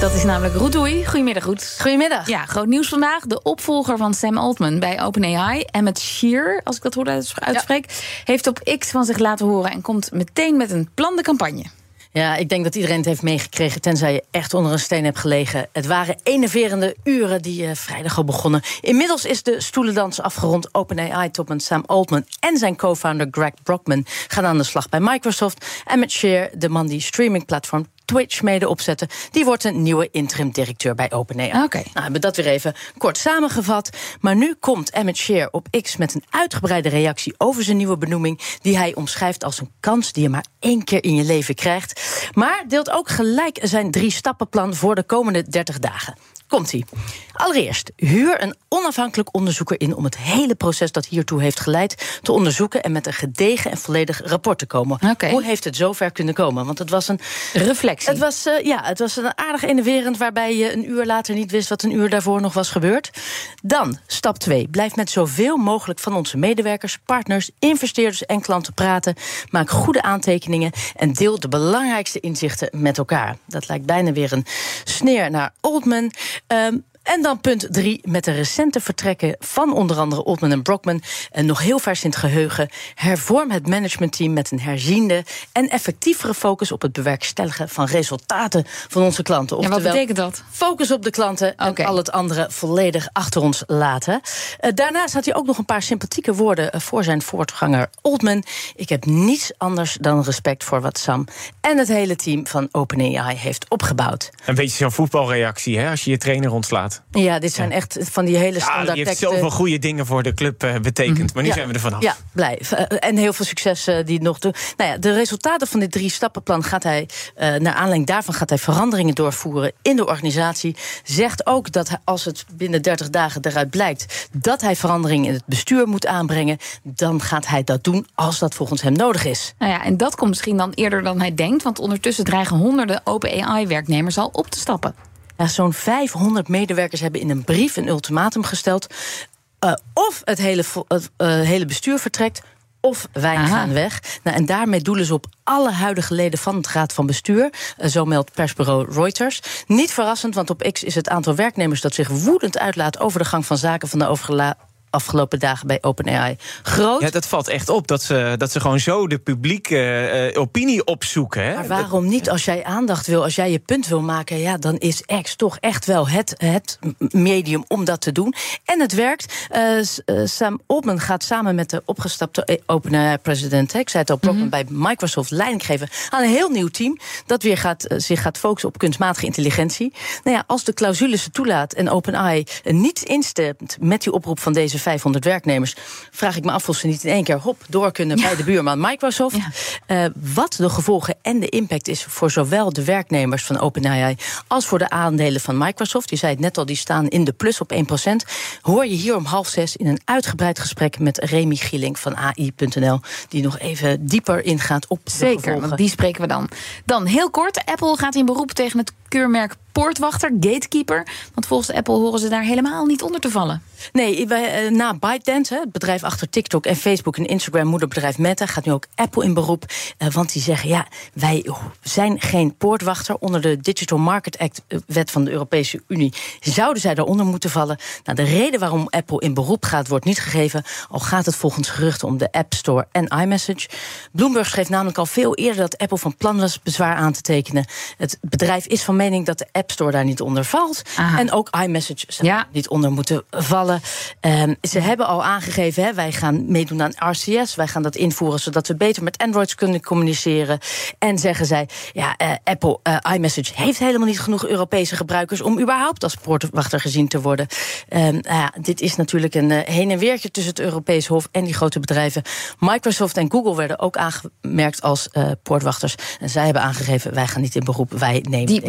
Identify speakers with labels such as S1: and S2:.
S1: Dat is namelijk Roedoei. Goedemiddag, Roet.
S2: Goedemiddag.
S1: Ja, groot nieuws vandaag. De opvolger van Sam Altman bij OpenAI, Emmett Shear, als ik dat goed uitspreek, heeft op X van zich laten horen en komt meteen met een plan de campagne.
S2: Ja, ik denk dat iedereen het heeft meegekregen, tenzij je echt onder een steen hebt gelegen. Het waren enerverende uren die uh, vrijdag al begonnen. Inmiddels is de stoelendans afgerond. OpenAI-topman Sam Altman en zijn co-founder Greg Brockman gaan aan de slag bij Microsoft. En met Shear, de man die streamingplatform Twitch mede opzetten. Die wordt een nieuwe interim-directeur bij OpenAI.
S1: Oké.
S2: Nou, hebben we dat weer even kort samengevat. Maar nu komt Emmett Shear op X met een uitgebreide reactie over zijn nieuwe benoeming. Die hij omschrijft als een kans die je maar één keer in je leven krijgt. Maar deelt ook gelijk zijn drie-stappenplan voor de komende 30 dagen. Komt-ie. Allereerst, huur een onafhankelijk onderzoeker in om het hele proces dat hiertoe heeft geleid te onderzoeken en met een gedegen en volledig rapport te komen.
S1: Okay.
S2: Hoe heeft het zover kunnen komen? Want het was een
S1: reflectie.
S2: Het was, uh, ja, het was een aardig innoverend waarbij je een uur later niet wist wat een uur daarvoor nog was gebeurd. Dan, stap 2. Blijf met zoveel mogelijk van onze medewerkers, partners, investeerders en klanten praten. Maak goede aantekeningen en deel de belangrijkste inzichten met elkaar. Dat lijkt bijna weer een sneer naar Oldman. Um, en dan punt drie, met de recente vertrekken van onder andere Altman en Brockman... en nog heel vers in het geheugen... hervorm het managementteam met een herziende en effectievere focus... op het bewerkstelligen van resultaten van onze klanten.
S1: Oftewel, ja, wat betekent dat?
S2: Focus op de klanten en
S1: okay.
S2: al het andere volledig achter ons laten. Uh, daarnaast had hij ook nog een paar sympathieke woorden... Uh, voor zijn voortganger Altman. Ik heb niets anders dan respect voor wat Sam... en het hele team van OpenAI heeft opgebouwd.
S3: Een beetje zo'n voetbalreactie, hè, als je je trainer ontslaat.
S2: Ja, dit zijn ja. echt van die hele standaard
S3: ja, die heeft
S2: teksten.
S3: zoveel goede dingen voor de club uh, betekend. Mm -hmm. Maar nu
S2: ja.
S3: zijn we er vanaf.
S2: Ja, blijf. Uh, en heel veel succes uh, die het nog doen. Nou ja, de resultaten van dit drie-stappenplan gaat hij... naar aanleiding daarvan gaat hij veranderingen doorvoeren in de organisatie. Zegt ook dat hij, als het binnen 30 dagen eruit blijkt... dat hij veranderingen in het bestuur moet aanbrengen... dan gaat hij dat doen als dat volgens hem nodig is.
S1: Nou ja, en dat komt misschien dan eerder dan hij denkt... want ondertussen dreigen honderden OpenAI-werknemers al op te stappen.
S2: Ja, Zo'n 500 medewerkers hebben in een brief een ultimatum gesteld. Uh, of het hele, het uh, hele bestuur vertrekt. Of wij Aha. gaan weg. Nou, en daarmee doelen ze op alle huidige leden van het Raad van Bestuur. Uh, zo meldt persbureau Reuters. Niet verrassend, want op X is het aantal werknemers dat zich woedend uitlaat over de gang van zaken van de afgelopen dagen bij OpenAI groot.
S3: Ja, dat valt echt op, dat ze, dat ze gewoon zo de publieke uh, opinie opzoeken. Hè?
S2: Maar waarom niet? Als jij aandacht wil, als jij je punt wil maken... ja, dan is X toch echt wel het, het medium om dat te doen. En het werkt. Uh, Sam Altman gaat samen met de opgestapte OpenAI-president... ik zei het al, Brockman mm -hmm. bij Microsoft leiding geven... aan een heel nieuw team dat weer gaat, zich gaat focussen op kunstmatige intelligentie. Nou ja, als de clausules het toelaat en OpenAI niet instemt... met die oproep van deze 500 werknemers. Vraag ik me af of ze niet in één keer hop door kunnen ja. bij de buurman Microsoft. Ja. Uh, wat de gevolgen en de impact is voor zowel de werknemers van OpenAI als voor de aandelen van Microsoft. Je zei het net al, die staan in de plus op 1%. Hoor je hier om half zes in een uitgebreid gesprek met Remy Gieling van AI.nl. Die nog even dieper ingaat op de
S1: Zeker,
S2: gevolgen.
S1: want die spreken we dan. Dan heel kort, Apple gaat in beroep tegen het keurmerk poortwachter, gatekeeper. Want volgens Apple horen ze daar helemaal niet onder te vallen.
S2: Nee, uh, na ByteDance, het bedrijf achter TikTok en Facebook en Instagram, moederbedrijf Meta, gaat nu ook Apple in beroep. Uh, want die zeggen, ja, wij zijn geen poortwachter. Onder de Digital Market Act, uh, wet van de Europese Unie, zouden zij daaronder moeten vallen. Nou, de reden waarom Apple in beroep gaat, wordt niet gegeven. Al gaat het volgens geruchten om de App Store en iMessage. Bloomberg schreef namelijk al veel eerder dat Apple van plan was bezwaar aan te tekenen. Het bedrijf is van mening dat de App Store daar niet onder valt.
S1: Aha.
S2: En ook iMessage zou ja. niet onder moeten vallen. Um, ze hebben al aangegeven, hè, wij gaan meedoen aan RCS. Wij gaan dat invoeren zodat we beter met Androids kunnen communiceren. En zeggen zij, ja, uh, Apple uh, iMessage heeft helemaal niet genoeg Europese gebruikers om überhaupt als poortwachter gezien te worden. Um, ja, dit is natuurlijk een uh, heen en weertje tussen het Europees Hof en die grote bedrijven. Microsoft en Google werden ook aangemerkt als poortwachters. En zij hebben aangegeven, wij gaan niet in beroep, wij nemen
S1: Die